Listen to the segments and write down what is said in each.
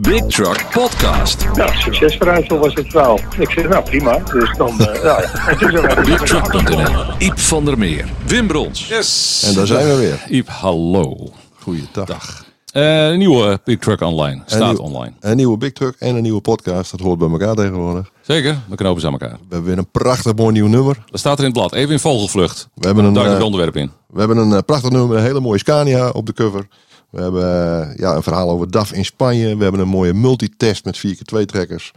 Big Truck Podcast. Nou, succesverhaal was het verhaal. Ik zeg, nou prima. Dus dan, uh, ja, BigTruck.nl. Iep van der Meer. Wim Brons. Yes. En daar zijn we weer. Iep, hallo. Goeiedag. Dag. Eh, een nieuwe Big Truck online. Staat nieuw- online. Een nieuwe Big Truck en een nieuwe podcast. Dat hoort bij elkaar tegenwoordig. Zeker, we knopen ze aan elkaar. We hebben weer een prachtig mooi nieuw nummer. Dat staat er in het blad. Even in vogelvlucht. We hebben een, het eh, onderwerp in. we hebben een prachtig nummer, een hele mooie Scania op de cover. We hebben eh, ja, een verhaal over DAF in Spanje. We hebben een mooie multitest met 4x2 trekkers.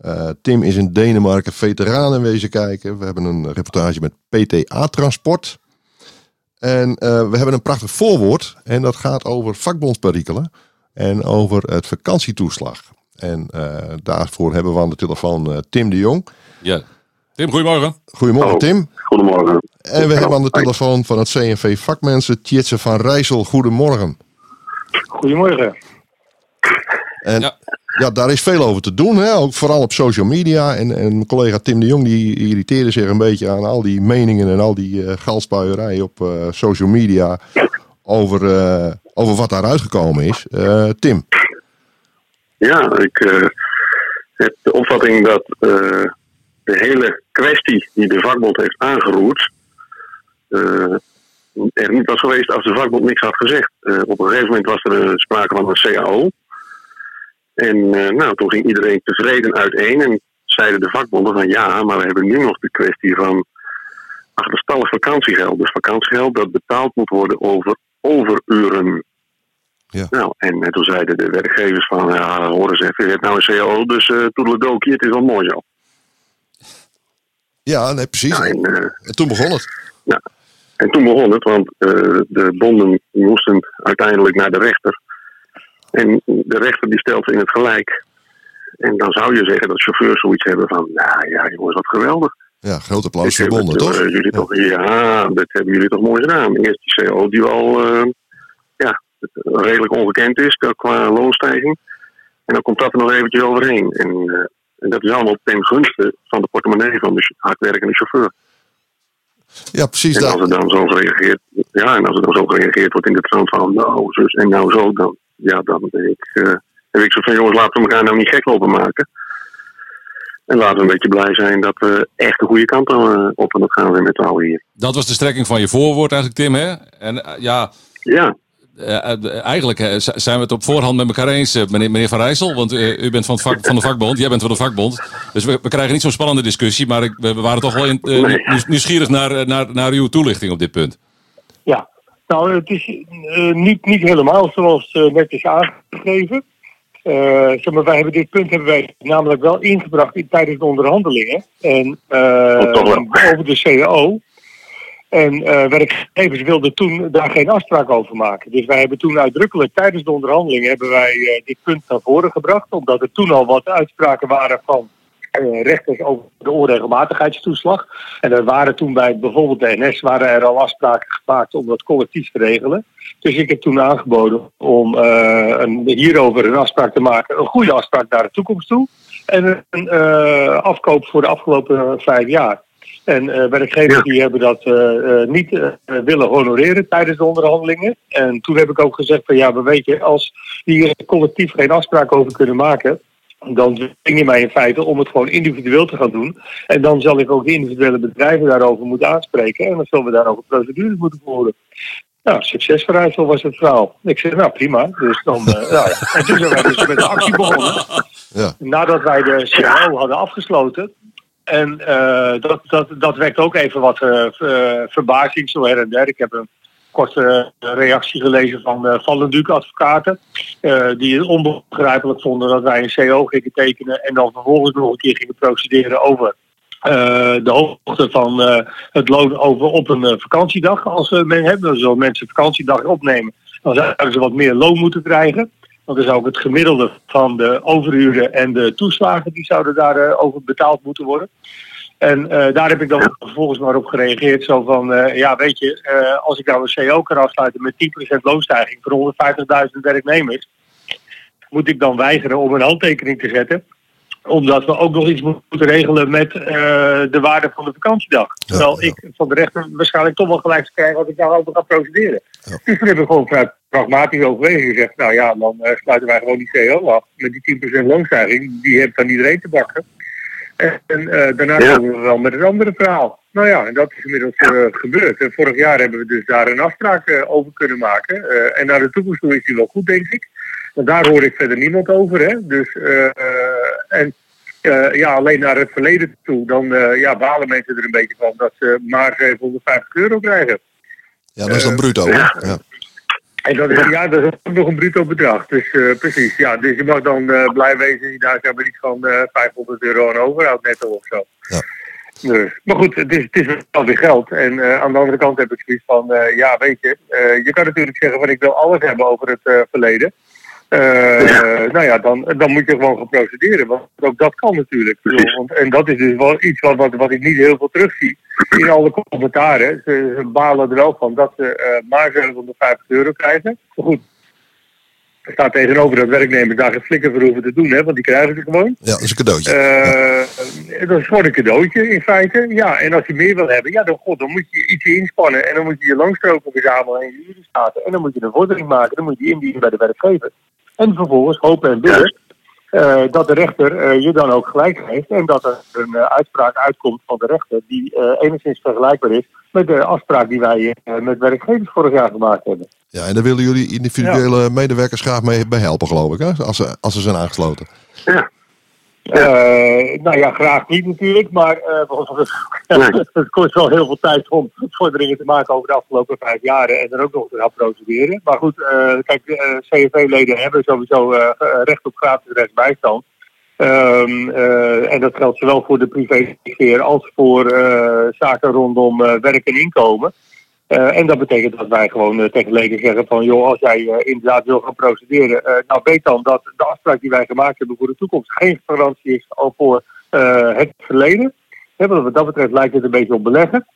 Eh, Tim is in Denemarken veteranen wezen kijken. We hebben een reportage met PTA Transport. En eh, we hebben een prachtig voorwoord. En dat gaat over vakbondsperikelen. En over het vakantietoeslag. En eh, daarvoor hebben we aan de telefoon Tim de Jong. Ja. Tim, goedemorgen. Goedemorgen Hallo. Tim. Goedemorgen. En we hebben aan de telefoon van het CNV Vakmensen Tjitse van Rijssel. Goedemorgen. Goedemorgen. En Ja. ja. daar is veel over te doen. Hè? Ook vooral op social media. En, en mijn collega Tim de Jong die irriteerde zich een beetje aan al die meningen en al die eh galspuierij op eh, social media. Over, eh, over wat daaruit gekomen is. Eh, Tim. Ja, ik eh, heb de opvatting dat eh, de hele kwestie die de vakbond heeft aangeroerd. Er niet was geweest als de vakbond niks had gezegd. Eh, op een gegeven moment was er eh, sprake van een CAO. En eh, nou, toen ging iedereen tevreden uiteen. En zeiden de vakbonden van ja, maar we hebben nu nog de kwestie van achterstallig vakantiegeld. Dus vakantiegeld dat betaald moet worden over overuren. Ja. Nou, en toen zeiden de werkgevers van, ja, horen ze even, je hebt nou een CAO, dus eh toedeledokie, het is wel mooi zo. Ja, nee, precies. Ja, en, En toen begon het. En toen begon het, want eh, de bonden moesten uiteindelijk naar de rechter. En de rechter die stelt ze in het gelijk. En dan zou je zeggen dat chauffeurs zoiets hebben van, nou ja jongens, wat geweldig. Ja, groot applaus voor bonden, toch, eh, jullie toch? Ja, dat hebben jullie toch mooi gedaan. Eerst die CO die al eh, ja, redelijk ongekend is qua loonstijging. En dan komt dat er nog eventjes overheen. En, en dat is allemaal ten gunste van de portemonnee van de hardwerkende chauffeur. Ja, precies. En als Dat. er dan zo gereageerd, ja, en als er dan zo gereageerd wordt in de trant van nou zus en nou zo, dan, ja, dan ben ik, eh, heb ik zo van jongens, laten we elkaar nou niet gek lopen maken. En laten we een beetje blij zijn dat we echt de goede kant eh, op aan het gaan zijn met z'n allen hier. Dat was de strekking van je voorwoord eigenlijk, Tim. Hè? En eh, ja, Ja, eh, eh, eigenlijk eh, z- zijn we het op voorhand met elkaar eens, meneer, meneer Van Rijssel. Want u bent van, vak, van de vakbond, jij bent van de vakbond. Dus we, we krijgen niet zo'n spannende discussie. Maar ik, we, we waren toch wel in, nieuwsgierig naar, naar, naar uw toelichting op dit punt. Ja, nou, het is niet, niet helemaal zoals net is aangegeven. Zeg maar, wij hebben dit punt hebben wij namelijk wel ingebracht in, tijdens de onderhandelingen. En, Oh, over de CAO. En eh, werkgevers wilden toen daar geen afspraak over maken. Dus wij hebben toen uitdrukkelijk tijdens de onderhandelingen hebben wij eh, dit punt naar voren gebracht. Omdat er toen al wat uitspraken waren van eh, rechters over de onregelmatigheidstoeslag. En er waren toen bij bijvoorbeeld de NS waren er al afspraken gemaakt om dat collectief te regelen. Dus ik heb toen aangeboden om een, hierover een afspraak te maken. Een goede afspraak naar de toekomst toe. En een afkoop voor de afgelopen vijf jaar. En eh, werkgevers Ja. die hebben dat eh, eh, niet willen honoreren tijdens de onderhandelingen. En toen heb ik ook gezegd van ja, weet je, als die hier collectief geen afspraak over kunnen maken, dan dwing je mij in feite om het gewoon individueel te gaan doen. En dan zal ik ook de individuele bedrijven daarover moeten aanspreken. En dan zullen we daarover procedures moeten voeren. Nou, succesverhaal was het verhaal. Ik zeg, nou prima. Dus dan, eh, nou ja. En toen zijn wij dus met de actie begonnen. Ja. Nadat wij de CAO hadden afgesloten. En eh, dat, dat, dat wekt ook even wat eh, ver- verbazing zo her en der. Ik heb een korte eh, reactie gelezen van uh, Van den Duc advocaten. eh, die het onbegrijpelijk vonden dat wij een CO gingen tekenen. En dan vervolgens nog een keer gingen procederen over eh, de hoogte van eh, het loon over op een eh, vakantiedag. Als eh, men hebben, dan zullen mensen vakantiedag opnemen. Dan zouden ze wat meer loon moeten krijgen. Want dan zou ook het gemiddelde van de overuren en de toeslagen, die zouden daarover over betaald moeten worden. En eh, daar heb ik dan vervolgens maar op gereageerd. Zo van, eh, ja weet je, eh, als ik nou een CO kan afsluiten met 10% loonstijging voor 150.000 werknemers, moet ik dan weigeren om een handtekening te zetten omdat we ook nog iets moeten regelen met de waarde van de vakantiedag. Terwijl ja. ik van de rechter waarschijnlijk toch wel gelijk krijg als ik daarover ga procederen. Ja. Dus heb ik gewoon vanuit pragmatisch overwegen gezegd, nou ja, dan eh, sluiten wij gewoon die CO af. Met die 10% loonstijging, die heeft dan iedereen te bakken. En eh, daarna Ja. komen we wel met het andere verhaal. Nou ja, en dat is inmiddels eh, gebeurd. En vorig jaar hebben we dus daar een afspraak eh, over kunnen maken. Eh, en naar de toekomst toe is die wel goed, denk ik. Want daar hoor ik verder niemand over. Hè? Dus, en eh, ja, alleen naar het verleden toe, dan eh, ja, balen mensen er een beetje van dat ze maar 750 euro krijgen. Ja, dat is dan bruto. hè? Ja. En dat is, ja, dat is ook nog een bruto bedrag. Dus eh, precies, ja. Dus je mag dan eh, blij wezen je daar zeg maar iets van eh 500 euro aan overhoudt netto of zo. Ja. Dus, maar goed, het is, het is wel weer geld. En eh, aan de andere kant heb ik zoiets van, eh, ja, weet je, eh, je kan natuurlijk zeggen van ik wil alles hebben over het eh, Eh, Nou ja, dan, dan moet je gewoon gaan procederen. Want ook dat kan natuurlijk. Want, en dat is dus wel iets wat, wat, wat ik niet heel veel terugzie in alle commentaren. Ze, ze balen er wel van dat ze eh, maar 750 euro krijgen. Maar goed, er staat tegenover dat werknemers daar geen flikker voor hoeven te doen, hè, want die krijgen ze gewoon. ja, dat is een cadeautje. Eh, Dat is gewoon een cadeautje in feite. Ja, en als je meer wil hebben, ja, dan, god, dan moet je iets inspannen. En dan moet je je langstroken verzamelen en je uren staten. En dan moet je een vordering maken. Dan moet je die indienen bij de werkgever. En vervolgens hopen en bidden eh, dat de rechter eh, je dan ook gelijk geeft. En dat er een eh, uitspraak uitkomt van de rechter die eh, enigszins vergelijkbaar is met de afspraak die wij eh, met werkgevers vorig jaar gemaakt hebben. Ja, en daar willen jullie individuele medewerkers graag mee bij helpen, geloof ik, hè? Als, ze, als ze zijn aangesloten. Ja. Eh, nou ja, graag niet natuurlijk, maar eh, het kost wel heel veel tijd om vorderingen te maken over de afgelopen vijf jaren en dan ook nog te gaan procederen. Maar goed, eh, kijk, CNV-leden hebben sowieso recht op gratis rechtsbijstand. Ehm, eh, en dat geldt zowel voor de privésfeer als voor zaken rondom werk en inkomen. Eh, en dat betekent dat wij gewoon eh, tegen leden zeggen van... joh, als jij eh, inderdaad wil gaan procederen... nou weet dan dat de afspraak die wij gemaakt hebben voor de toekomst... geen garantie is al voor het verleden. Hè, want wat dat betreft lijkt het een beetje op beleggen.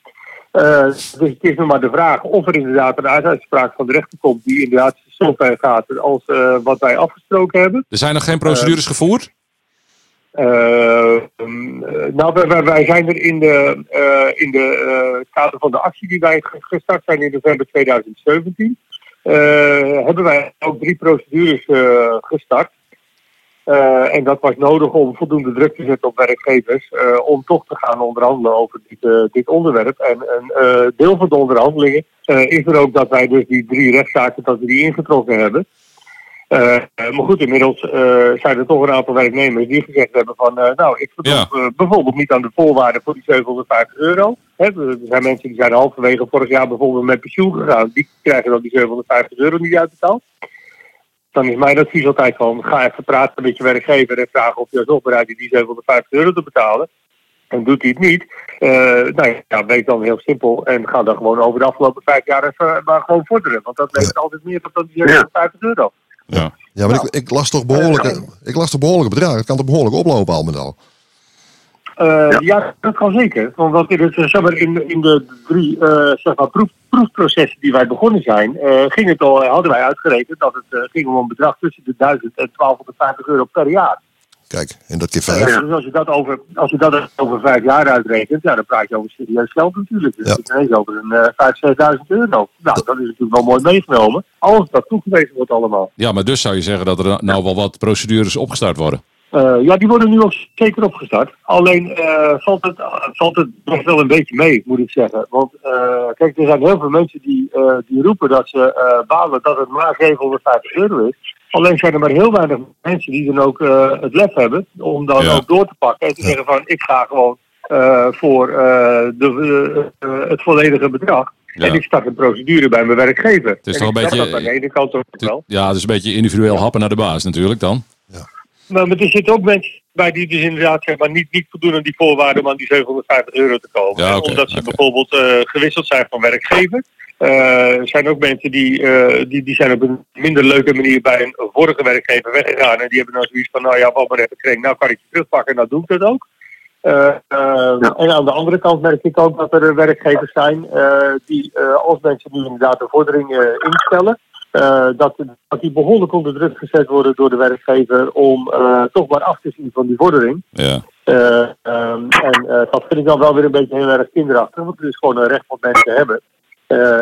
Dus het is nog maar de vraag of er inderdaad een uitspraak van de rechter komt... die inderdaad zo ver gaat als wat wij afgesproken hebben. Er zijn nog geen procedures gevoerd? Eh, mm, eh, nou, wij- zijn er in de, eh, in de kader van de actie die wij ge- gestart zijn in november 2017, eh, hebben wij ook drie procedures gestart. En dat was nodig om voldoende druk te zetten op werkgevers om toch te gaan onderhandelen over dit, dit onderwerp. En een deel van de onderhandelingen is er ook dat wij dus die drie rechtszaken dat we die ingetrokken hebben. Eh, maar goed, inmiddels eh, zijn er toch een aantal werknemers die gezegd hebben van... eh, nou, ik Ja. eh, bijvoorbeeld niet aan de voorwaarden voor die 750 euro. Hè, er zijn mensen die zijn halverwege vorig jaar bijvoorbeeld met pensioen gegaan. Die krijgen dan die 750 euro niet uitbetaald. Dan is mijn advies altijd van, ga even praten met je werkgever en vragen of je alsnog bereid is die 750 euro te betalen. En doet hij het niet, eh nou ja, wees dan heel simpel en ga dan gewoon over de afgelopen vijf jaar even maar gewoon vorderen. Want dat levert altijd meer dan die 750 euro. Ja. Ja, maar ik, ik las toch behoorlijke, ik las toch behoorlijke bedragen. Het kan toch behoorlijk oplopen al met al. Eh, ja. dat kan zeker. Want wat in, het, eh, zeg maar, in, in de drie eh, zeg maar, proef, proefprocessen die wij begonnen zijn, eh, ging het al, hadden wij uitgerekend dat het eh, ging om een bedrag tussen de 1000 en 1250 euro per jaar. Kijk, en dat keer Ja, vijf. Dus als je, dat over, als je dat over vijf jaar uitrekent, ja, dan praat je over serieus geld natuurlijk. Dus Ja. het ineens over een eh 5.000, 6.000 euro. Nou, dat is natuurlijk wel mooi meegenomen. Als dat toegewezen wordt allemaal. ja, maar dus zou je zeggen dat er nou wel wat procedures opgestart worden. Eh, ja, die worden nu ook zeker opgestart. Alleen eh, valt, het, valt het nog wel een beetje mee, moet ik zeggen. Want eh, kijk, er zijn heel veel mensen die, eh, die roepen dat ze eh, balen dat het maar 750 euro is. Alleen zijn er maar heel weinig mensen die dan ook eh, het lef hebben om dan Ja. ook door te pakken en te Ja. zeggen van ik ga gewoon eh, voor eh, de, het volledige bedrag. Ja. En ik start een procedure bij mijn werkgever. Het is En toch een beetje- dat aan de ene kant ook wel. Ja, dus een beetje individueel happen naar de baas natuurlijk dan. Maar, maar er zitten ook mensen bij die dus inderdaad zeg maar, niet, niet voldoen aan die voorwaarden om aan die 750 euro te komen. Ja, Omdat ze bijvoorbeeld eh, gewisseld zijn van werkgever. Eh, er zijn ook mensen die, eh, die, die zijn op een minder leuke manier bij een vorige werkgever weggegaan. En die hebben dan zoiets van, nou ja, wat maar even kring, nou kan ik je terugpakken, nou doe ik dat ook. En aan de andere kant merk ik ook dat er werkgevers zijn eh, die, eh, als mensen nu inderdaad een vordering instellen, eh, dat, dat die behoorlijk onder druk gezet worden door de werkgever om eh, toch maar af te zien van die vordering. Ja. Eh, ehm, en dat vind ik dan wel weer een beetje heel erg kinderachtig, want het is gewoon een recht wat mensen hebben.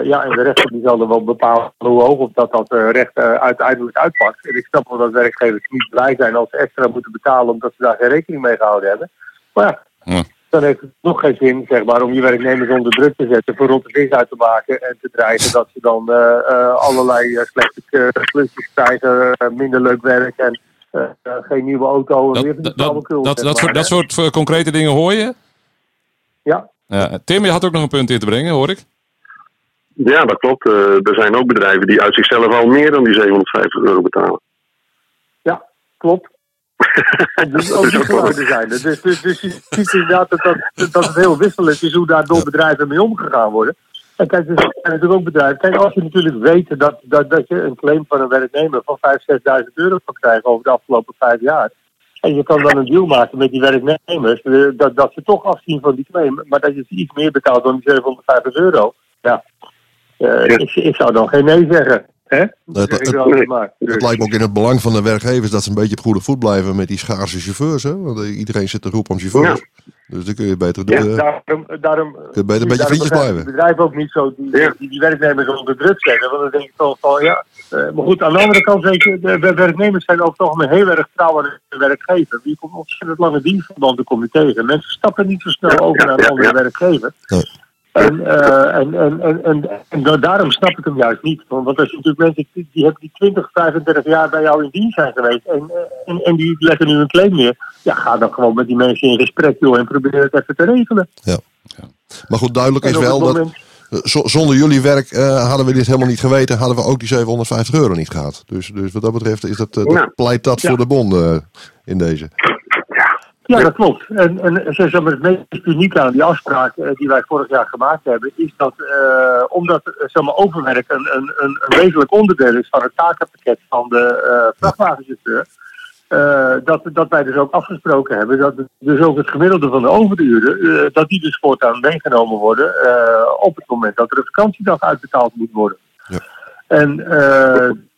Ja, en de rechter die zal er wel bepalen hoe hoog of dat dat recht uiteindelijk uitpakt. En ik snap wel dat werkgevers niet blij zijn als ze extra moeten betalen omdat ze daar geen rekening mee gehouden hebben. Maar ja, Ja. Dan heeft het nog geen zin zeg maar, om je werknemers onder druk te zetten, voor rotte vis uit te maken en te dreigen dat ze dan eh, eh, allerlei eh, slechte eh, klusjes krijgen, minder leuk werk en geen nieuwe auto. en Dat, dat, dat, dat, dat, soort, dat soort concrete dingen hoor je. Ja, Ja, Tim, je had ook nog een punt in te brengen, hoor ik. Ja, dat klopt. Er zijn ook bedrijven die uit zichzelf al meer dan die 750 euro betalen. Ja, klopt. Die, ook die geluiden zijn. Dus, dus, dus je ziet inderdaad dat, dat, dat het heel wisselend is hoe daar door bedrijven mee omgegaan worden. En kijk, er zijn natuurlijk ook bedrijven. Kijk, als je natuurlijk weet dat, dat, dat je een claim van een werknemer van 5.000, 6.000 euro kan krijgen over de afgelopen vijf jaar. En je kan dan een deal maken met die werknemers, eh, dat, dat ze toch afzien van die claim, maar dat je ze iets meer betaalt dan die 750 euro. Ja, Eh, ik zou dan geen nee zeggen. Hè? Dat- maar. Dus- Het lijkt me ook in het belang van de werkgevers dat ze een beetje op goede voet blijven met die schaarse chauffeurs. Hè? Want eh, iedereen zit te roepen om chauffeurs. Dus dan kun je beter, Ja, de, daarom, daarom, je beter een beetje vriendjes blijven. Het bedrijf ook niet zo die, Ja. die, die werknemers onder druk zetten. Want dan denk ik toch van ja. eh, maar goed, aan de andere kant weet je, de, de werknemers zijn ook toch heel erg trouw aan de werkgever. Die komt ontzettend lange dienstverbanden kom je tegen. Mensen stappen niet zo snel over naar een andere ja. werkgever. En, eh, en, en, en, en, en da- daarom snap ik hem juist niet. Want als je natuurlijk mensen die, die hebben die 20, 35 jaar bij jou in dienst zijn geweest en, eh, en, en die leggen nu een claim neer. Ja, ga dan gewoon met die mensen in gesprek joh, en probeer het even te regelen. Maar goed, duidelijk is wel dat eh, zonder jullie werk eh, hadden we dit helemaal niet geweten. Hadden we ook die 750 euro niet gehad. Dus, dus wat dat betreft is dat, eh, dat Ja. pleit dat Ja. voor de bonden eh, in deze. Ja, dat klopt. En, en zeg maar, het meest unieke aan die afspraak eh, die wij vorig jaar gemaakt hebben, is dat eh, omdat eh, zeg maar, overwerk een, een, een, wezenlijk onderdeel is van het takenpakket van de eh vrachtwagenchauffeur, dat, dat wij dus ook afgesproken hebben dat dus ook het gemiddelde van de overuren, dat die dus voortaan meegenomen worden op het moment dat er een vakantiedag uitbetaald moet worden. Ja. En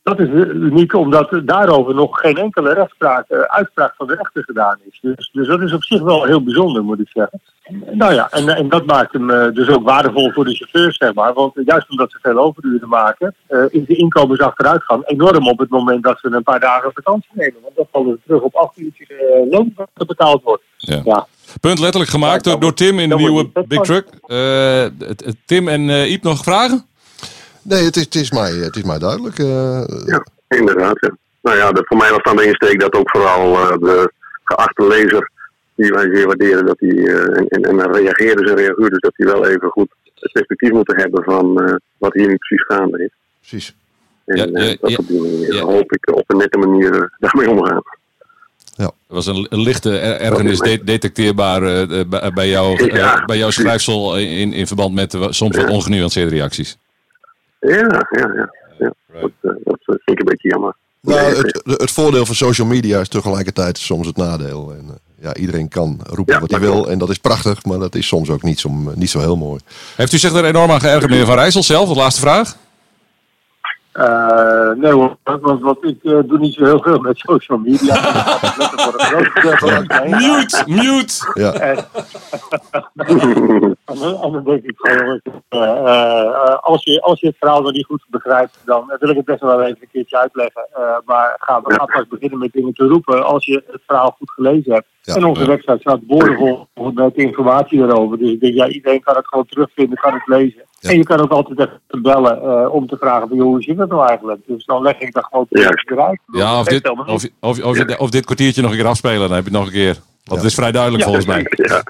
dat is uniek omdat er daarover nog geen enkele rechtspraak, eh, uitspraak van de rechter gedaan is. Dus, dus dat is op zich wel heel bijzonder, moet ik zeggen. Nou ja, en, en dat maakt hem eh, dus ook waardevol voor de chauffeurs, zeg maar. Want juist omdat ze veel overuren maken, eh, is de inkomensachteruitgang enorm op het moment dat ze een paar dagen vakantie nemen. Want dan vallen ze terug op acht uurtjes eh, loon dat betaald wordt. Ja. Ja. Punt letterlijk gemaakt door, Tim in de nieuwe Big Truck. Eh, Tim en eh Iep nog vragen? Nee, het is, het is, mij, het is mij duidelijk. eh, Ja, inderdaad. Ja. Nou ja, voor mij was dan de insteek dat ook vooral eh, de geachte lezer, die wij zeer waarderen, dat die, eh, en, en, en dan reageerden ze reageerden, dat die wel even goed het perspectief moeten hebben van eh, wat hier nu precies gaande is. precies. En Ja, ja, dat ja. op die manier Ja. hoop ik op een nette manier daarmee omgaan. Er was een, een lichte er- ergernis de- detecteerbaar bij, jou, Ja. bij jouw schrijfsel in, in verband met de soms wat ongenuanceerde reacties. Ja, ja, ja. ja. Dat, eh, dat vind ik een beetje jammer. Nou, het, het voordeel van social media is tegelijkertijd soms het nadeel. En, eh, ja, iedereen kan roepen Ja, wat hij wil en dat is prachtig, maar dat is soms ook niet zo, niet zo heel mooi. Heeft u zich er enorm aan geërgerd, meneer Van Rijssel zelf? De laatste vraag. Eh, nee hoor, want, want ik eh, doe niet zo heel veel met social media. Mute, mute. Ja, En, en, dan- en dan denk ik van eh, als, je, als je het verhaal nog niet goed begrijpt, dan wil ik het best wel even een keertje uitleggen. Eh, maar ga, we gaan pas beginnen met dingen te roepen als je het verhaal goed gelezen hebt. Ja, en onze ja. website staat boordevol met informatie erover. Dus ik denk, ja, iedereen kan het gewoon terugvinden, kan het lezen. Ja. En je kan ook altijd even bellen eh, om te vragen van, joh, hoe zit het nou eigenlijk? Dus dan leg ik dat gewoon Juist. eruit. Ja, of Dat dit, niet. of, of, of, je- of dit kwartiertje nog een keer afspelen, dan heb je het nog een keer. Want het is vrij duidelijk Ja. volgens mij. Ja,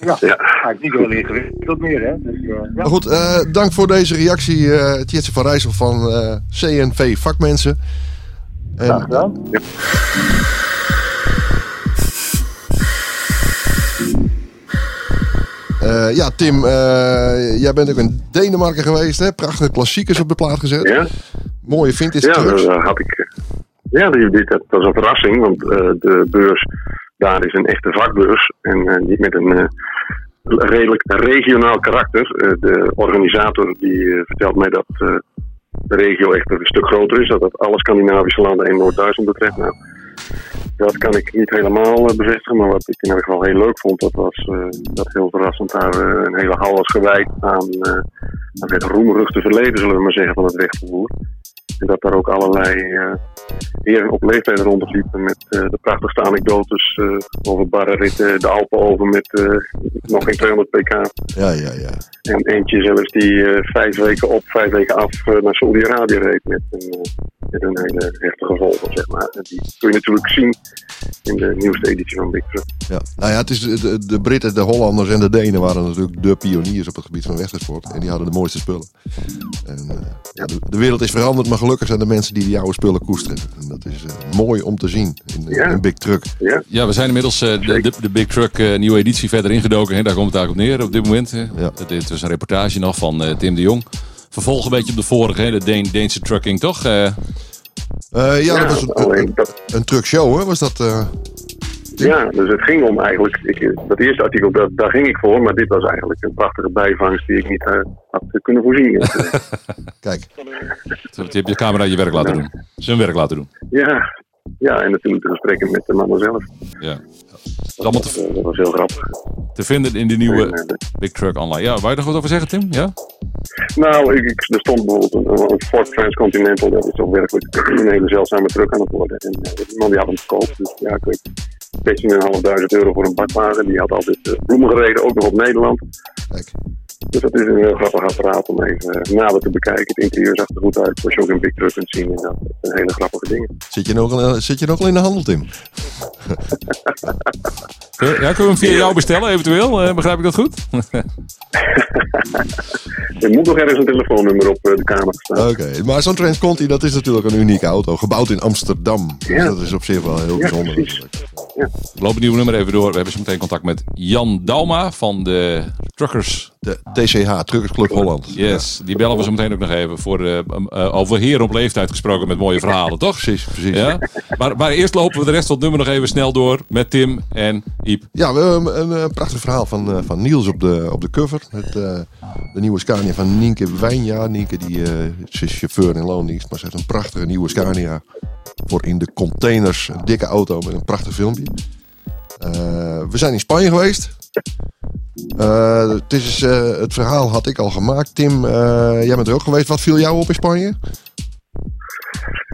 Ja, Ja. ga ik niet heel ingewikkeld meer, hè. Dus, eh, ja. maar goed, eh, dank voor deze reactie, eh Tjitse van Rijssel van eh, CNV Vakmensen. Graag En, gedaan. Eh, ja, Tim, eh, jij bent ook in Denemarken geweest, hè? Prachtige klassiekers op de plaat gezet. ja. Mooie vintage Ja, trucks. dat had ik. eh, Ja, dat was een verrassing, want eh, de beurs daar is een echte vakbeurs. En eh, die met een eh, redelijk regionaal karakter. Eh, de organisator die eh, vertelt mij dat eh, de regio echt een stuk groter is. Dat dat alle Scandinavische landen en Noord-Duitsland betreft. Nou, Dat kan ik niet helemaal eh, bevestigen, maar wat ik in ieder geval heel leuk vond, dat was uh, dat heel verrassend daar uh, een hele hal was gewijd aan, uh, aan het roemruchte verleden, zullen we maar zeggen, van het wegvervoer. En dat daar ook allerlei heren op leeftijd rondliepen met de prachtigste anekdotes over barrenritten, de Alpen over met nog geen 200 pk. Ja, ja, ja. En eentje zelfs die vijf weken op, vijf weken af naar Saudi-Arabië reed met een, met een hele heftige gevolgen, zeg maar. En die kun je natuurlijk zien in de nieuwste editie van Big Truck. Ja, nou ja, het is de, de Britten, de Hollanders en de Denen waren natuurlijk de pioniers op het gebied van wegtransport. En die hadden de mooiste spullen. En, uh, ja, de, de, wereld is veranderd, maar gelukkig zijn er mensen die die oude spullen koesteren. En dat is uh, mooi om te zien in, ja. in Big Truck. Ja, ja we zijn inmiddels uh, de, de, de, Big Truck nieuwe editie verder ingedoken. Hè? Daar komt het eigenlijk op neer op dit moment. Ja. Dit was een reportage nog van Tim de Jong. Vervolg een beetje op de vorige, hè? de Deen, Deense trucking, toch? Uh, ja, ja, dat was een, een, een truckshow, hè? Was dat? Uh... Ja, dus het ging om eigenlijk. Ik, dat eerste artikel, dat, daar ging ik voor, maar dit was eigenlijk een prachtige bijvangst die ik niet uh, had kunnen voorzien. Kijk. Je hebt je camera je werk laten doen. Zijn werk laten doen. Ja, ja, en natuurlijk de gesprekken met de mannen zelf. Ja. Dat, te, dat was heel grappig. Te vinden in de nieuwe Big Truck Online. Ja, waar je nog wat over zeggen, Tim? Ja? Nou, ik, ik, er stond bijvoorbeeld een, een Ford Transcontinental. Dat is toch werkelijk een hele zeldzame truck aan het worden. En uh, die man die had hem gekocht. Dus ja, ik weet 16.500 euro voor een bakwagen. Die had altijd uh, bloemen gereden, ook nog op Nederland. Kijk. Dus dat is een heel grappig apparaat om even uh, nader te bekijken. Het interieur zag er goed uit, zoals je ook in Big Truck kunt zien. En dat zijn hele grappige dingen. Zit je nog, al, zit je nog al in de handel, Tim? ja, kunnen we hem via jou bestellen eventueel? Uh, begrijp ik dat goed? er moet nog ergens een telefoonnummer op de kamer staan. Oké, okay. maar zo'n Transconti dat is natuurlijk een unieke auto. Gebouwd in Amsterdam. Dus ja. dat is op zich wel heel ja, bijzonder. Precies. Ja. We lopen het nieuwe nummer even door. We hebben zo meteen contact met Jan Dauma van de Truckers. De TCH, Truckers Club Holland. Yes, die bellen we zo meteen ook nog even. Voor, uh, uh, over heren op leeftijd gesproken met mooie verhalen, toch? Precies, precies. Ja? Maar, maar eerst lopen we de rest van het nummer nog even snel door met Tim en Iep. Ja, we hebben een, een prachtig verhaal van, uh, van Niels op de, op de cover. Met de nieuwe Scania van Nienke Wijnja. Nienke die, is chauffeur in loondienst, maar ze heeft een prachtige nieuwe Scania. Voor in de containers. Een dikke auto met een prachtig filmpje. we zijn in Spanje geweest. Uh, het, is, uh, het verhaal had ik al gemaakt. Tim, uh, jij bent er ook geweest. Wat viel jou op in Spanje?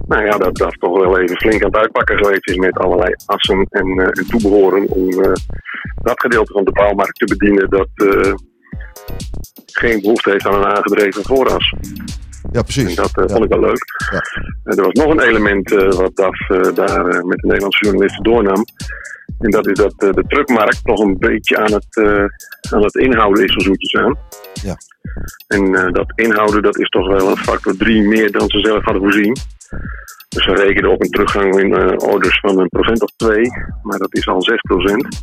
Nou ja, dat dat toch wel even flink aan het uitpakken geweest is met allerlei assen en, en toebehoren om dat gedeelte van de bouwmarkt te bedienen dat geen behoefte heeft aan een aangedreven vooras. Ja, precies. En dat ja. vond ik wel leuk. Ja. er was nog een element wat DAF daar met de Nederlandse journalisten doornam. En dat is dat uh, de truckmarkt toch een beetje aan het, uh, aan het inhouden is, zo zoetjes aan. Ja. En uh, dat inhouden dat is toch wel een factor 3 meer dan ze zelf hadden voorzien. Dus ze rekenen op een teruggang in orders van een procent of 2, maar dat is al 6 procent.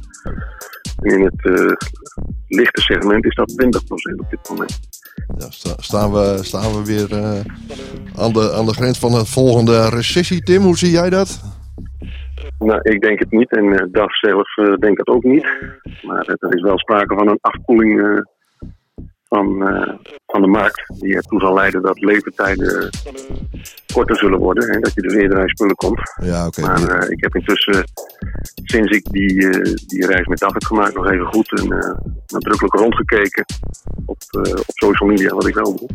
En in het lichte segment is dat 20 procent op dit moment. Ja, sta, staan, we, staan we weer aan, de, aan de grens van een volgende recessie, Tim? Hoe zie jij dat? Nou, ik denk het niet en uh, DAF zelf uh, denkt dat ook niet. Maar uh, er is wel sprake van een afkoeling van, van de markt. Die ertoe zal leiden dat levertijden korter zullen worden. En dat je dus eerder aan spullen komt. Ja, oké. Okay. Maar ik heb intussen, sinds ik die, die reis met DAF heb gemaakt, nog even goed en nadrukkelijk rondgekeken op, op social media, wat ik wel doe.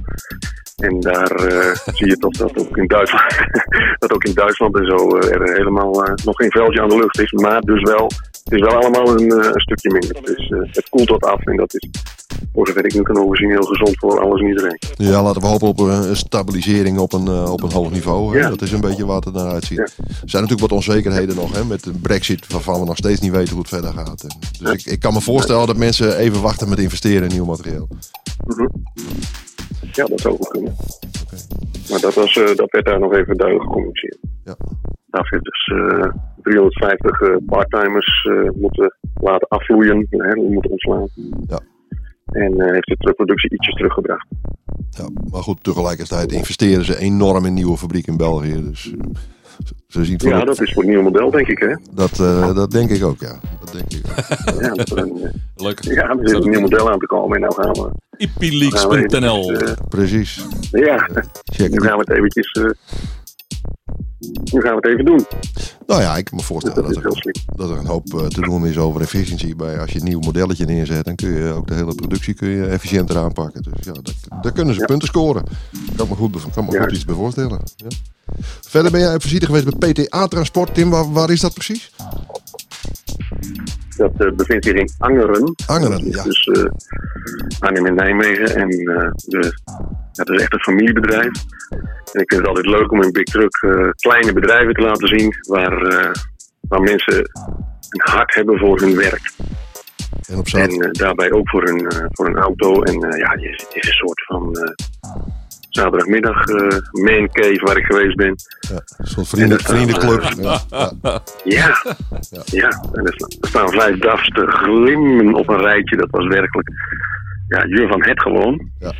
En daar uh, zie je toch dat ook in Duitsland, dat ook in Duitsland en zo uh, er helemaal uh, nog geen veldje aan de lucht is. Maar dus wel, het is wel allemaal een, een stukje minder. Dus het koelt wat af en dat is, voor zover ik nu kan overzien, heel gezond voor alles en iedereen. Ja, laten we hopen op een stabilisering op een, op een hoog niveau. Hè? Ja. Dat is een beetje wat het naar uitziet. Ja. Er zijn natuurlijk wat onzekerheden nog hè? met de brexit, waarvan we nog steeds niet weten hoe het verder gaat. En dus Ja. ik, ik kan me voorstellen dat mensen even wachten met investeren in nieuw materiaal. Mhm. Ja, dat zou goed kunnen. Maar dat, was, uh, dat werd daar nog even duidelijk gecommuniceerd. Ja. Daar heeft dus uh, 350 uh, parttimers uh, moeten laten afvloeien, hè, moeten ontslaan. Ja. En heeft de truckproductie ietsjes teruggebracht. Ja, maar goed, tegelijkertijd investeren ze enorm in nieuwe fabriek in België. Dus ze zien Ja, dat is voor het nieuwe model, denk ik, hè? Dat, uh, dat denk ik ook, ja. Dat denk ik ook. ja, dat, uh, Leuk. ja, er zit een nieuw model aan te komen en nou gaan we... Ipileaks.nl Uh, Precies. ja, Check nu gaan we het eventjes uh, nu gaan we het even doen. Nou ja, ik kan me voorstellen Dat er, dat er een hoop eh, te doen is over efficiëntie. Bij, als je een nieuw modelletje neerzet, dan kun je ook de hele productie kun je efficiënter aanpakken. Dus ja, daar, daar kunnen ze Ja. punten scoren. Kan me goed, kan me goed iets bij voorstellen. Ja. Verder ben jij visite geweest bij PTA Transport. Tim, waar, waar is dat precies? Dat eh, bevindt zich in Angeren. Angeren, ja. Dus Arnhem en Nijmegen. En eh, de, ja, het is echt een familiebedrijf. En ik vind het altijd leuk om in Big Truck kleine bedrijven te laten zien. Waar, waar mensen een hart hebben voor hun werk. En op. En daarbij ook voor eh, voor een auto. En ja, het is een soort van zaterdagmiddag eh man cave waar ik geweest ben. Ja, een soort vrienden, En dat- vriendenclub. Ja, ja. Ja, ja. En er, sta- staan vijf DAF's te glimmen op een rijtje. Dat was werkelijk ja, je van het gewoon. Ja.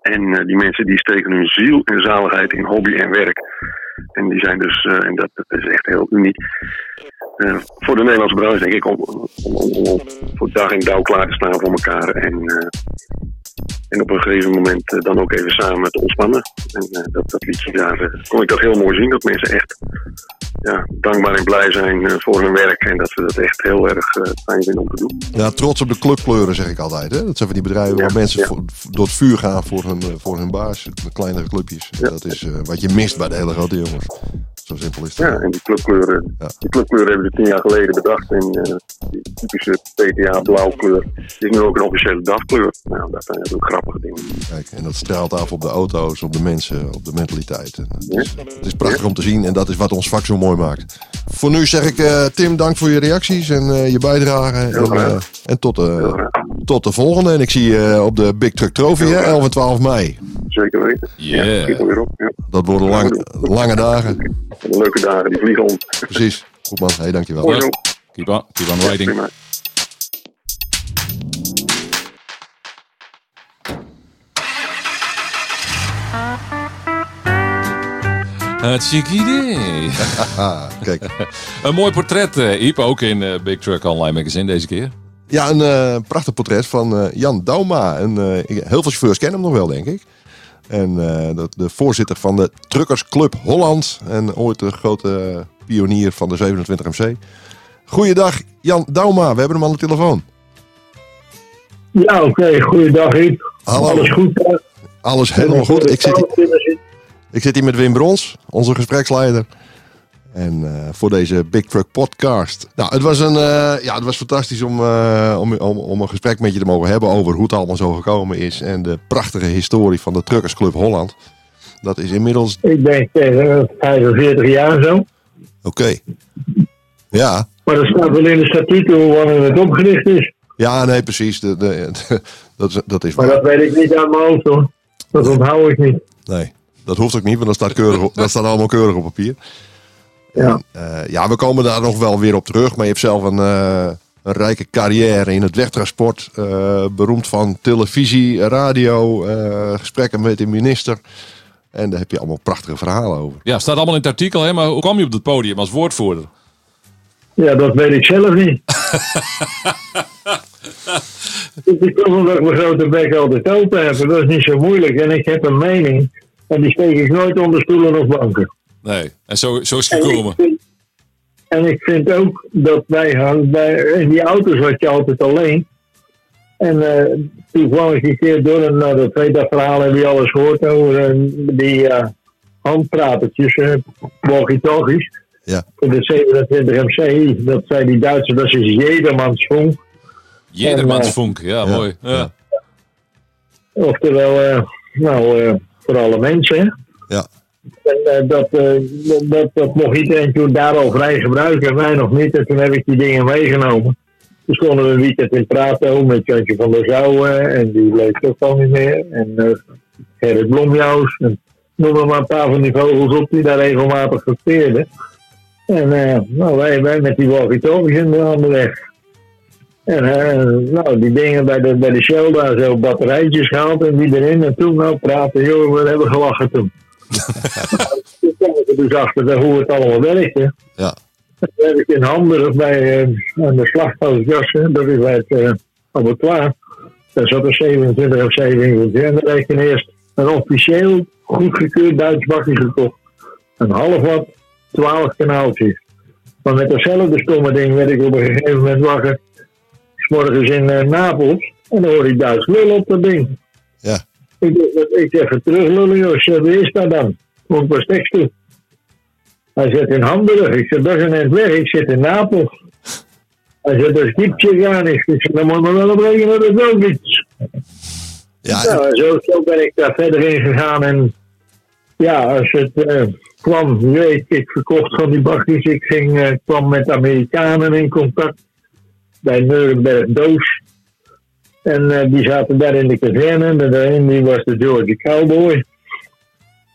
En eh, die mensen die steken hun ziel en zaligheid in hobby en werk. En die zijn dus, eh, en dat, dat is echt heel uniek. Eh, voor de Nederlandse branche denk ik om, om, om, voor dag en dauw klaar te staan voor elkaar. En, eh, en op een gegeven moment eh, dan ook even samen te ontspannen. En eh, dat, dat liedje daar eh, kon ik dat heel mooi zien. Dat mensen echt ja, dankbaar en blij zijn voor hun werk. En dat ze dat echt heel erg fijn vinden om te doen. Ja, trots op de clubkleuren zeg ik altijd. Hè? Dat zijn van die bedrijven Ja, waar mensen ja. voor- door het vuur gaan voor hun, voor hun baas. Met kleinere clubjes. Dat is wat je mist bij de hele grote jongens. Zo simpel is het. Ja, en die clubkleuren, Ja. die clubkleuren hebben ze tien jaar geleden bedacht. En eh, die typische PTA blauwkleur is nu ook een officiële dagkleur. Nou, dat zijn natuurlijk grappige dingen. Kijk, en dat straalt af op de auto's, op de mensen, op de mentaliteit. En het, is, het is prachtig om te zien en dat is wat ons vak zo mooi maakt. Voor nu zeg ik eh, Tim, dank voor je reacties en eh, je bijdrage. En, eh, en tot, de tot de volgende. En ik zie je op de Big Truck Trophy, hè, 11 en 12 mei. Zeker weten. Yeah. Ja, schiet weer op. Ja. Dat worden lang, lange dagen. De leuke dagen, die vliegen om. Precies. Goed man, hey, dankjewel. Zo. Keep on, keep on riding. Hartstikke. Ah, kijk. Een mooi portret, eh Iep, ook in eh, Big Truck Online Magazine deze keer. Ja, een eh, prachtig portret van eh, Jan Dauma. En, eh, heel veel chauffeurs kennen hem nog wel, denk ik. En eh, dat, de voorzitter van de Truckersclub Holland. En ooit de grote pionier van de 27 MC. Goeiedag, Jan Dauma. We hebben hem aan de telefoon. Ja, oké. Goeiedag, Riep. Hallo. Alles goed? Alles helemaal goed. Ik zit, hier- ik zit hier met Wim Brons, onze gespreksleider. En eh, voor deze Big Truck podcast. Nou, het was, een, eh, ja, het was fantastisch om, eh, om, om, om een gesprek met je te mogen hebben over hoe het allemaal zo gekomen is. En de prachtige historie van de Truckersclub Holland. Dat is inmiddels. Ik denk tegen 45 jaar zo. Oké. Ja. Maar dat staat wel in de statuten hoe wanneer het opgericht is. Ja, nee, precies. De, de, dat, is, dat is Maar waar. dat weet ik niet aan mijn hoofd hoor. Dat onthoud ik niet. Nee, dat hoeft ook niet, want dat staat, keurig, dat staat allemaal keurig op papier. Ja. Eh, ja, we komen daar nog wel weer op terug. Maar je hebt zelf een, eh, een rijke carrière in het wegtransport. eh, beroemd van televisie, radio, eh, gesprekken met de minister. En daar heb je allemaal prachtige verhalen over. Ja, staat allemaal in het artikel, hè? maar hoe kwam je op het podium als woordvoerder? Ja, dat weet ik zelf niet. ik kom omdat ik mijn grote bek altijd open heb. Dat is niet zo moeilijk. En ik heb een mening. En die steek ik nooit onder stoelen of banken. Nee, en zo, zo is het En ik, gekomen. en ik vind ook dat wij gaan bij, in die auto's wat je altijd alleen. En eh toen kwam ik een keer door en nou, dat weet dat verhaal heb je alles gehoord over eh, die eh handpratertjes, eh walkie-talkies. Ja. Voor de 27 MC, dat zei die Duitsers, dat is Jedermansfunk. Jedermansvonk, ja, Ja, mooi. Ja. ja. Oftewel, eh, nou, eh, voor alle mensen. Ja. En eh, dat, eh, dat, dat mocht iedereen toen daar al vrij gebruiken en wij nog niet. En toen heb ik die dingen meegenomen. Dus konden we een weekend in praten met Jantje van der Zouwen. En die leeft ook al niet meer. En eh Gerrit. En noem maar een paar van die vogels op die daar regelmatig verteerden. En eh, nou, wij, wij met die walkie-talkies in de handen weg. En eh, nou, die dingen bij de, bij de daar zo batterijtjes gehaald en die erin. En toen nou praten, joh, we hebben gelachen toen. toen kwam ik er dus achter hoe het allemaal werkte. Ja. Heb ik in Hamburg bij eh, aan de slachthuisjassen, dat is bij het eh abattoir. Daar zat een 27 of 27 en daar heb ik eerst een officieel goedgekeurd Duits bakje gekocht. een half watt, 12 kanaaltjes. Maar met datzelfde stomme ding werd ik op een gegeven moment wakker. S morgens in uh, Napels. En dan hoor ik Duits lul op dat ding. Ik, ik even terug lullen, joh. Wie is dat dan? Kom pas tekst toe. Hij zit in Hamburg. Ik zeg, dat is een weg. Ik zit in Napels. Hij zegt, dat is diepje gaan. Ik zeg, dan moet maar wel op rekenen dat het ook iets. Ja, Nou, zo, zo ben ik daar verder in gegaan. En ja, als het eh, kwam, weet, ik verkocht van die bakjes. Ik ging, eh, kwam met Amerikanen in contact bij Nuremberg Doos. En eh, die zaten daar in de kazerne. En de een die was de Georgia Cowboy.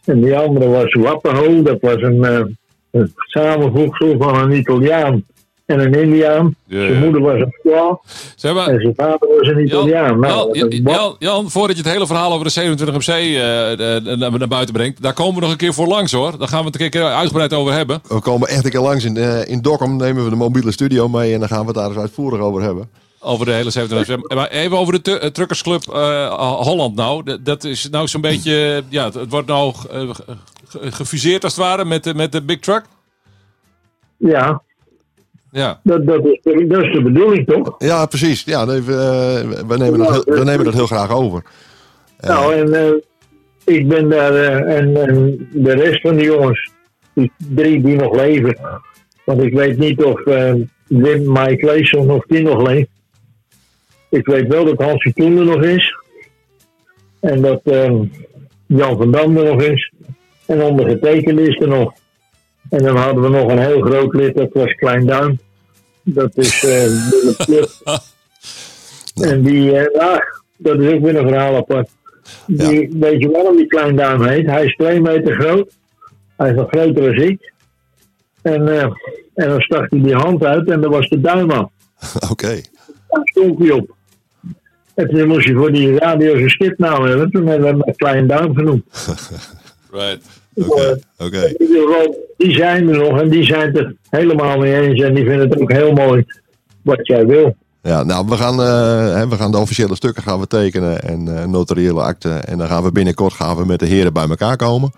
En die andere was Wappaho. Dat was een, eh, een samenvoegsel van een Italiaan en een Indiaan. Ja, Zijn ja. moeder was een vrouw Zeg maar, en zijn vader was een Jan, Italiaan. Nou, Jan, Jan, voordat je het hele verhaal over de 27 MC eh, naar, naar buiten brengt, daar komen we nog een keer voor langs hoor. Daar gaan we het een keer uitgebreid over hebben. we komen echt een keer langs in, eh, in Dokkum. Nemen we de mobiele studio mee en dan gaan we het daar eens uitvoerig over hebben. Over de hele 27 MC. Maar even over de tu- eh, Truckersclub eh, Holland nou. Dat- Dat is nou zo'n beetje, ja, het, het wordt nou eh, ge- ge- gefuseerd als het ware met, de- met de Big Truck. ja, Ja, dat, dat, is, de- dat is de bedoeling toch? Ja, precies. Ja, nee, we, we, nemen dat heel, we nemen dat heel graag over. Nou, en eh, ik ben daar, eh, en, en de rest van de jongens, die drie die nog leven. Want ik weet niet of Wim Mike Leeson of die nog leeft. Ik weet wel dat Hansie Koen er nog is. En dat eh, Jan van Dam er nog is. En ondergetekende is er nog. En dan hadden we nog een heel groot lid, dat was Klein Duim. Dat is Willem Club. En die, ja, dat is ook weer een verhaal apart. Die, Weet je waarom die Klein Duim heet? Hij is twee meter groot. Hij is nog groter dan ik. En, eh, en dan stak hij die hand uit en daar was de duim aan. Oké. Daar stond hij op. En toen moest je voor die radio zijn skipnaam hebben. Toen hebben we hem Klein Duim genoemd. right. Oké. Oké. In ieder geval, die zijn er nog en die zijn het er helemaal mee eens. En die vinden het ook heel mooi wat jij wil. Ja, nou, we gaan, eh, hè, we gaan de officiële stukken gaan we tekenen en eh, notariële akten. En dan gaan we binnenkort gaan we met de heren bij elkaar komen.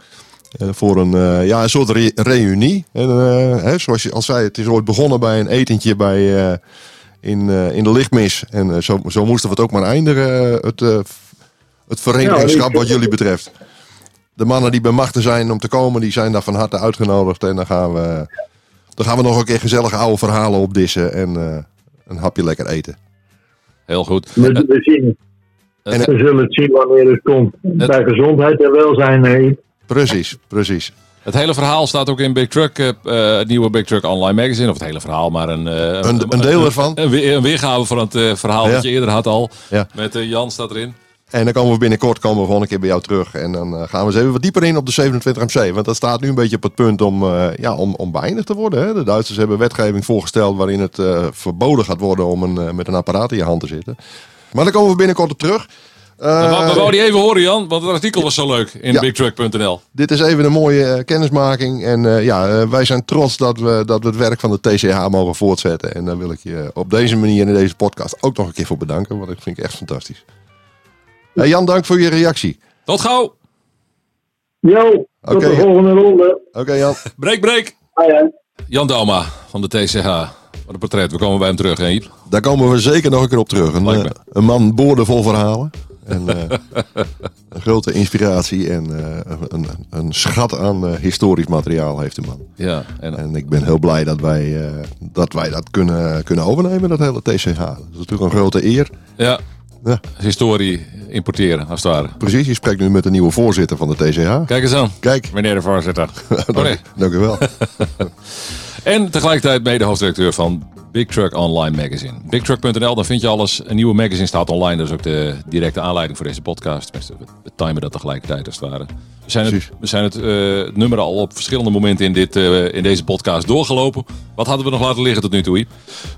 Eh, voor een, eh, ja, een soort re- reunie. En, eh, hè, zoals je al zei, het is ooit begonnen bij een etentje bij, eh, in, eh, in de lichtmis. En eh, zo, zo moesten we het ook maar eindigen, eh, het, eh, het verenigingschap wat jullie betreft. De mannen die bij machten zijn om te komen, die zijn daar van harte uitgenodigd. En dan gaan we, dan gaan we nog een keer gezellige oude verhalen opdissen en eh, een hapje lekker eten. Heel goed. We, we, zien, En- we zullen het zien wanneer het komt. Bij gezondheid en welzijn. Nee. Precies, precies. Het hele verhaal staat ook in Big Truck, eh, eh, het nieuwe Big Truck Online Magazine. Of het hele verhaal, maar een, eh, Een, een deel ervan. Een, weer- een weergave van het verhaal Ja. dat je eerder had al. Ja. Met Jan staat erin. En dan komen we binnenkort komen we gewoon een keer bij jou terug. En dan gaan we eens even wat dieper in op de 27 MC. Want dat staat nu een beetje op het punt om, ja, om, om beëindigd te worden. Hè. De Duitsers hebben wetgeving voorgesteld waarin het verboden gaat worden om een, met een apparaat in je hand te zitten. Maar daar komen we binnenkort op terug. Eh, We wou- we wouden die even horen, Jan, want het artikel was zo leuk in Ja. bigtruck.nl. dit is even een mooie eh, kennismaking. En eh, ja, eh, wij zijn trots dat we, dat we het werk van de TCH mogen voortzetten. En daar wil ik je op deze manier in deze podcast ook nog een keer voor bedanken. Want dat vind ik echt fantastisch. Eh, Jan, dank voor je reactie. Tot gauw! Jo, tot Oké. de volgende ronde. Oké Jan. Break, break! Hoi, hoi. Jan Dauma van de TCH. Wat een portret. We komen bij hem terug, hè, Iep? Daar komen we zeker nog een keer op terug. Een, eh, een man boordevol verhalen. En, eh, een grote inspiratie en eh, een, een schat aan eh, historisch materiaal heeft de man. Ja, en, En ik ben heel blij dat wij, dat, wij dat kunnen, kunnen overnemen, dat hele TCH. Dat is natuurlijk een grote eer. ja, Ja, historie importeren, als het ware. precies, je spreekt nu met de nieuwe voorzitter van de TCH. Kijk eens aan, Kijk, meneer de voorzitter. Oh, nee. dank u wel. En tegelijkertijd mede hoofdredacteur van Big Truck Online Magazine. BigTruck.nl, daar vind je alles. Een nieuwe magazine staat online. Dat is ook de directe aanleiding voor deze podcast. Tenminste, we timen dat tegelijkertijd als het ware. We zijn het, we zijn het eh, nummer al op verschillende momenten in, dit, eh, in deze podcast doorgelopen. Wat hadden we nog laten liggen tot nu toe, Iep?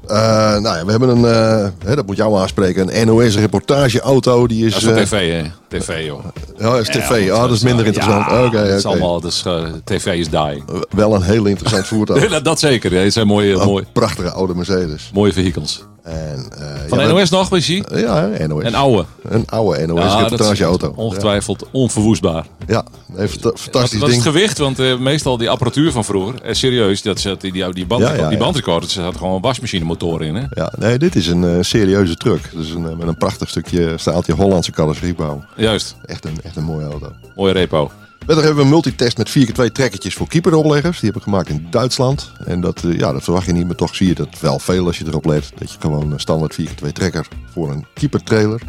Eh, nou ja, we hebben een, eh, hè, dat moet jou aanspreken, een NOS-reportageauto. Die is, Dat is voor tv, hè? TV, joh. ja, dat is tv. Ah, dat is minder interessant. Ja, Oké, dat is allemaal, eh, TV is dying. Wel een heel interessant voettuig. dat, dat zeker, het zijn mooie, Een mooie, prachtige oude Mercedes. mooie vehikels. En, eh, Van ja, NOS nog, weet je? we- Ja, NOS. Een oude. Een oude NOS Ja, dat reportageauto. Ongetwijfeld onverwoestbaar. Ja, een fanta- Wat, fantastisch wat is ding. het gewicht? Want eh, meestal die apparatuur van vroeger, eh, serieus, dat zat, die, die, die, band, Ja, die bandrecorder, er zat gewoon een wasmachinemotor in. Hè? Ja, nee, dit is een eh, serieuze truck. Dus een, eh, met een prachtig stukje staaltje Hollandse carrosseriebouw. Juist, Echt een, echt een mooie auto. mooie repo. Verder hebben we een multitest met 4x2 trekkertjes voor keeperopleggers. Die hebben we gemaakt in Duitsland. En dat, eh, ja, dat verwacht je niet, maar toch zie je dat wel veel als je erop let. Dat je gewoon een standaard 4x2 trekker voor een keepertrailer.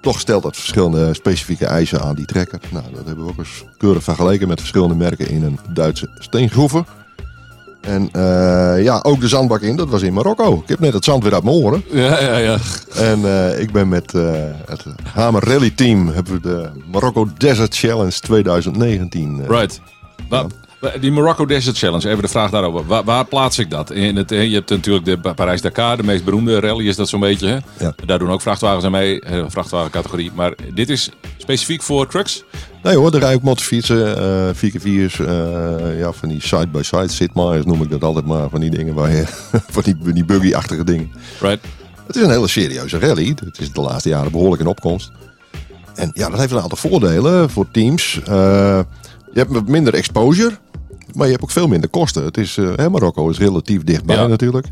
Toch stelt dat verschillende specifieke eisen aan die trekker. Nou, dat hebben we ook eens keurig vergeleken met verschillende merken in een Duitse steengroeven. En eh, ja, ook de zandbak in, dat was in Marokko. Ik heb net het zand weer uit mijn oren. Ja, ja, ja. En eh, ik ben met eh, het Hamer Rally Team hebben we de Marokko Desert Challenge 2019. eh, Right. Nou, die Morocco Desert Challenge, even de vraag daarover. Waar, waar plaats ik dat? In het, je hebt natuurlijk de Pa- Parijs-Dakar, de meest beroemde rally is dat zo'n beetje. Hè? Ja. Daar doen ook vrachtwagens aan mee, vrachtwagencategorie. Maar dit is specifiek voor trucks? Nee hoor, er rijden ook motorfietsen, eh 4x4's, eh, ja, van die side-by-side sitmars noem ik dat altijd maar. Van die dingen waar je, van die, die buggy-achtige dingen. Right. Het is een hele serieuze rally. Het is de laatste jaren behoorlijk in opkomst. En ja, dat heeft een aantal voordelen voor teams. Eh, je hebt wat minder exposure, maar je hebt ook veel minder kosten. Het is, Marokko is relatief dichtbij Ja. natuurlijk.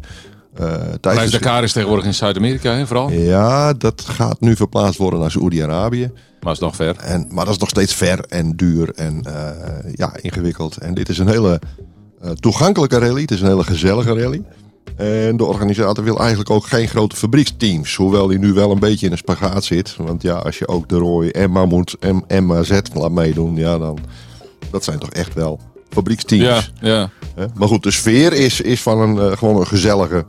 Eh, tijdens Parijs-Dakar is tegenwoordig in Zuid-Amerika, vooral. Ja, dat gaat nu verplaatst worden naar Saoedi-Arabië. Maar is nog ver. En, maar dat is nog steeds ver en duur en eh, ja, ingewikkeld. En dit is een hele eh, toegankelijke rally. Het is een hele gezellige rally. En de organisator wil eigenlijk ook geen grote fabrieksteams. Hoewel hij nu wel een beetje in een spagaat zit. Want ja, als je ook de Roy en Mammoet en MAZ laat meedoen, ja, dan dat zijn toch echt wel fabrieksteams. Ja, ja. Maar goed, de sfeer is, is van een, gewoon een gezellige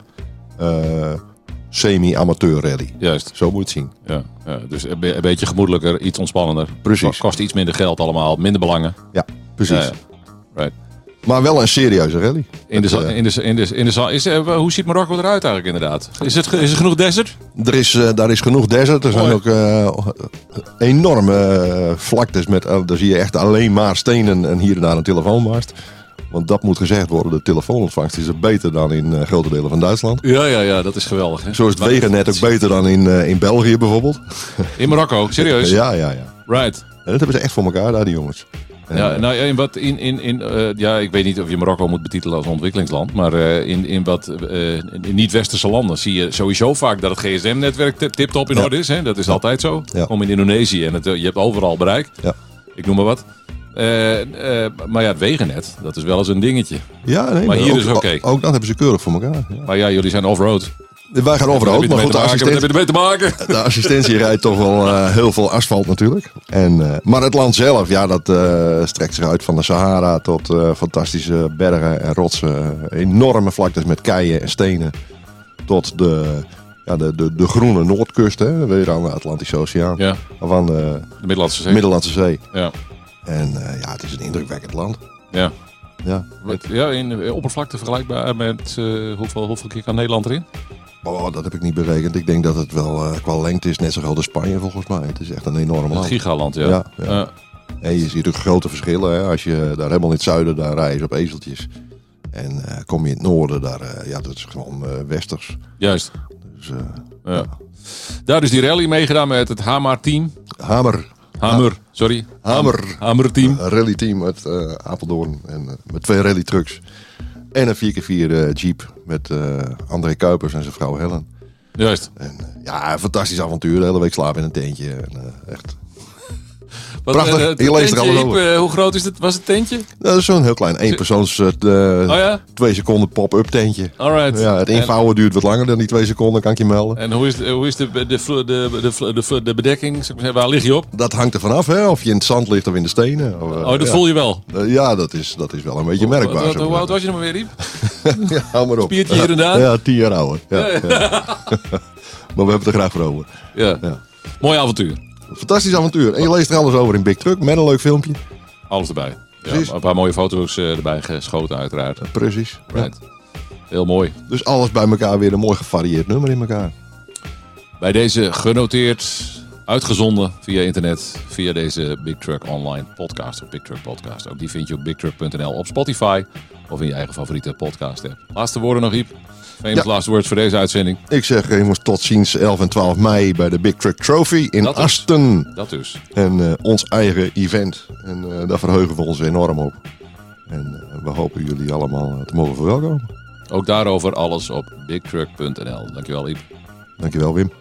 semi-amateur rally. Juist. Zo moet je het zien. Ja, ja. Dus een, be- een beetje gemoedelijker, iets ontspannender. Precies. Ko- Kost iets minder geld allemaal, minder belangen. Ja, precies. Ja. Right. Maar wel een serieuze rally. In de, eh, in de, in de, in de, is, eh, hoe ziet Marokko eruit eigenlijk inderdaad? Is, het, is er genoeg desert? Er is, eh, daar is genoeg desert. Er zijn ook eh, enorme eh, vlaktes met, eh, daar zie je echt alleen maar stenen en hier en daar een telefoonmast. Want dat moet gezegd worden, de telefoonontvangst is er beter dan in eh, grote delen van Duitsland. Ja, ja, ja, dat is geweldig. Hè? Zo is het Maar- wegennet ook beter dan in, eh, in België bijvoorbeeld. In Marokko, serieus? Ja, ja, ja. Right. En dat hebben ze echt voor elkaar daar, die jongens. En, Ja, eh, nou, in wat in, in, in ja, ik weet niet of je Marokko moet betitelen als ontwikkelingsland, maar in, in wat niet-westerse landen zie je sowieso vaak dat het gsm-netwerk tip- tip-top in Ja. orde is. Hè? Dat is altijd zo. Ja. Kom in Indonesië en het, je hebt overal bereik. Ja. Ik noem maar wat. Eh, eh, maar ja, het wegennet, dat is wel eens een dingetje. ja, nee, maar hier ook, is oké. Ook, ook dat hebben ze keurig voor elkaar. Ja. Maar ja, jullie zijn off-road. Wij gaan overal, maar goed, de assistent, te maken? De assistentie rijdt toch wel eh, heel veel asfalt natuurlijk. En, maar het land zelf, ja, dat strekt zich uit van de Sahara tot fantastische bergen en rotsen. enorme vlaktes met keien en stenen. Tot de, ja, de, de, de groene noordkust, hè, weer aan de Atlantische Oceaan. Ja, Of aan de de Middellandse Zee. Middellandse Zee. Ja, En eh, ja, het is een indrukwekkend land. ja. Ja. Ja, in oppervlakte vergelijkbaar met eh, hoeveel, hoeveel keer kan Nederland erin? Oh, dat heb ik niet berekend. Ik denk dat het wel eh, qua lengte is net zo groot als Spanje volgens mij. Het is echt een enorm Een land. gigaland, ja. Ja, ja. Ja. En je ziet ook grote verschillen. Hè? Als je daar helemaal in het zuiden, daar rijden ze op ezeltjes. En kom je in het noorden, daar, ja, dat is gewoon westers. Juist. Dus, Ja. Daar is die rally meegedaan met het Hamar-team. Hamer, Hamer, sorry. Hamer. Hamer-team. een rallyteam uit eh, Apeldoorn. En, eh, met twee rally trucks. En een 4x4 eh, Jeep met André Kuipers en zijn vrouw Helen. Juist. En, ja, een fantastisch avontuur. De hele week slapen in een tentje. En, echt. Wat, Prachtig. eh, Je leest er alles over. Eh, hoe groot is het, was het tentje? Dat is zo'n heel klein eenpersoons, eh, Oh ja? twee seconden pop-up tentje. Alright. Ja, het En- invouwen duurt wat langer dan die twee seconden, kan ik je melden. En hoe is, de, hoe is de, de, de, de, de, de, de bedekking? Zeg maar, waar lig je op? Dat hangt er vanaf, hè? Of je in het zand ligt of in de stenen. Of, Oh, dat ja. voel je wel. Ja, dat is, dat is wel een beetje merkbaar. Hoe oud was je nog maar weer, Iep? Ja, hou maar op. Spiertje hier en daar? Ja, tien jaar ouder. Ja, ja. maar we hebben het er graag voor over. Ja. Mooi avontuur. Fantastisch avontuur. En je leest er alles over in Big Truck met een leuk filmpje. Alles erbij. Ja, een paar mooie foto's eh, erbij geschoten uiteraard. Precies. Ja. Heel mooi. Dus alles bij elkaar weer een mooi gevarieerd nummer in elkaar. Bij deze genoteerd, uitgezonden via internet, via deze Big Truck Online podcast of Big Truck Podcast. Ook die vind je op bigtruck.nl op Spotify of in je eigen favoriete podcast app. Laatste woorden nog, Iep. Famous Ja. last words voor deze uitzending. Ik zeg eh, jongens tot ziens 11 en 12 mei bij de Big Truck Trophy in Dat is- Asten. Dat dus. En eh, ons eigen event. En eh, daar verheugen we ons enorm op. En we hopen jullie allemaal te mogen verwelkomen. Ook daarover alles op bigtruck.nl. Dankjewel, Iep. Dankjewel Wim.